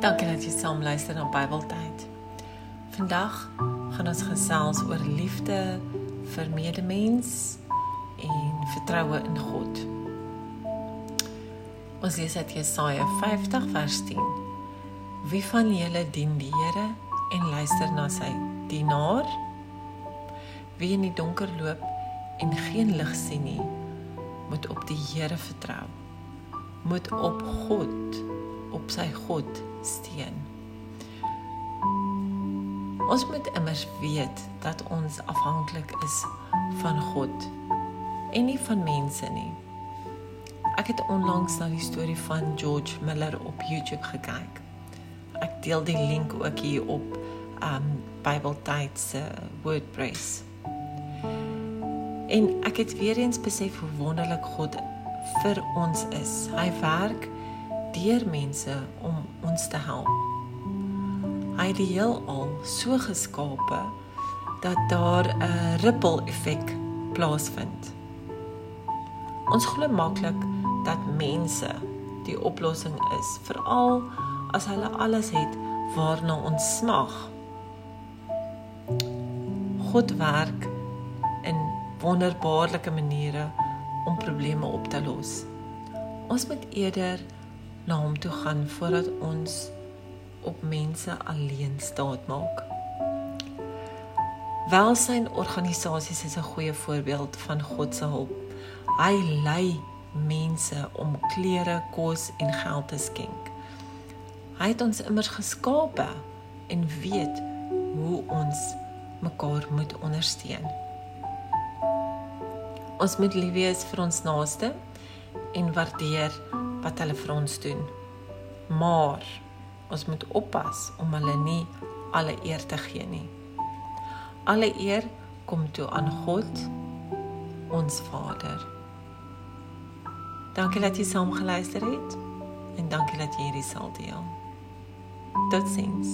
Dankie dat jy saam luister na Bybeltyd. Vandag gaan ons gesels oor liefde vir medemens en vertroue in God. Ons lees uit Jesaja 50 vers 10. Wie van julle dien die Here en luister na sy dienaar? Wie in die donker loop en geen lig sien nie, moet op die Here vertrou. Moet op God, op sy God steun. Ons moet immers weet dat ons afhanklik is van God en nie van mense nie. Ek het onlangs na die storie van George Miller op YouTube gekyk. Ek deel die link ook hier op um Bybeltyd se WordPress. En ek het weer eens besef hoe wonderlik God vir ons is. Hy werk deur mense om ons te help. Hy het die heelal so geskape dat daar 'n ripple effek plaasvind. Ons glo maklik dat mense die oplossing is, veral as hulle alles het waarna ons smag. God werk in wonderbaarlike maniere om probleme op te los. Ons moet eerder na hom toe gaan voordat ons op mense alleen staat maak. Welsyn-organisasies is 'n goeie voorbeeld van God se hulp. Hy lei mense om klere, kos en geld te skenk. Hy het ons immers geskape en weet hoe ons mekaar moet ondersteun. Ons moet lief wees vir ons naaste en waardeer wat hulle vir ons doen. Maar ons moet oppas om hulle nie alle eer te gee nie. Alle eer kom toe aan God, ons Vader. Dankie dat jy saam geluister het en dankie dat jy hierdie sal deel. Totsiens.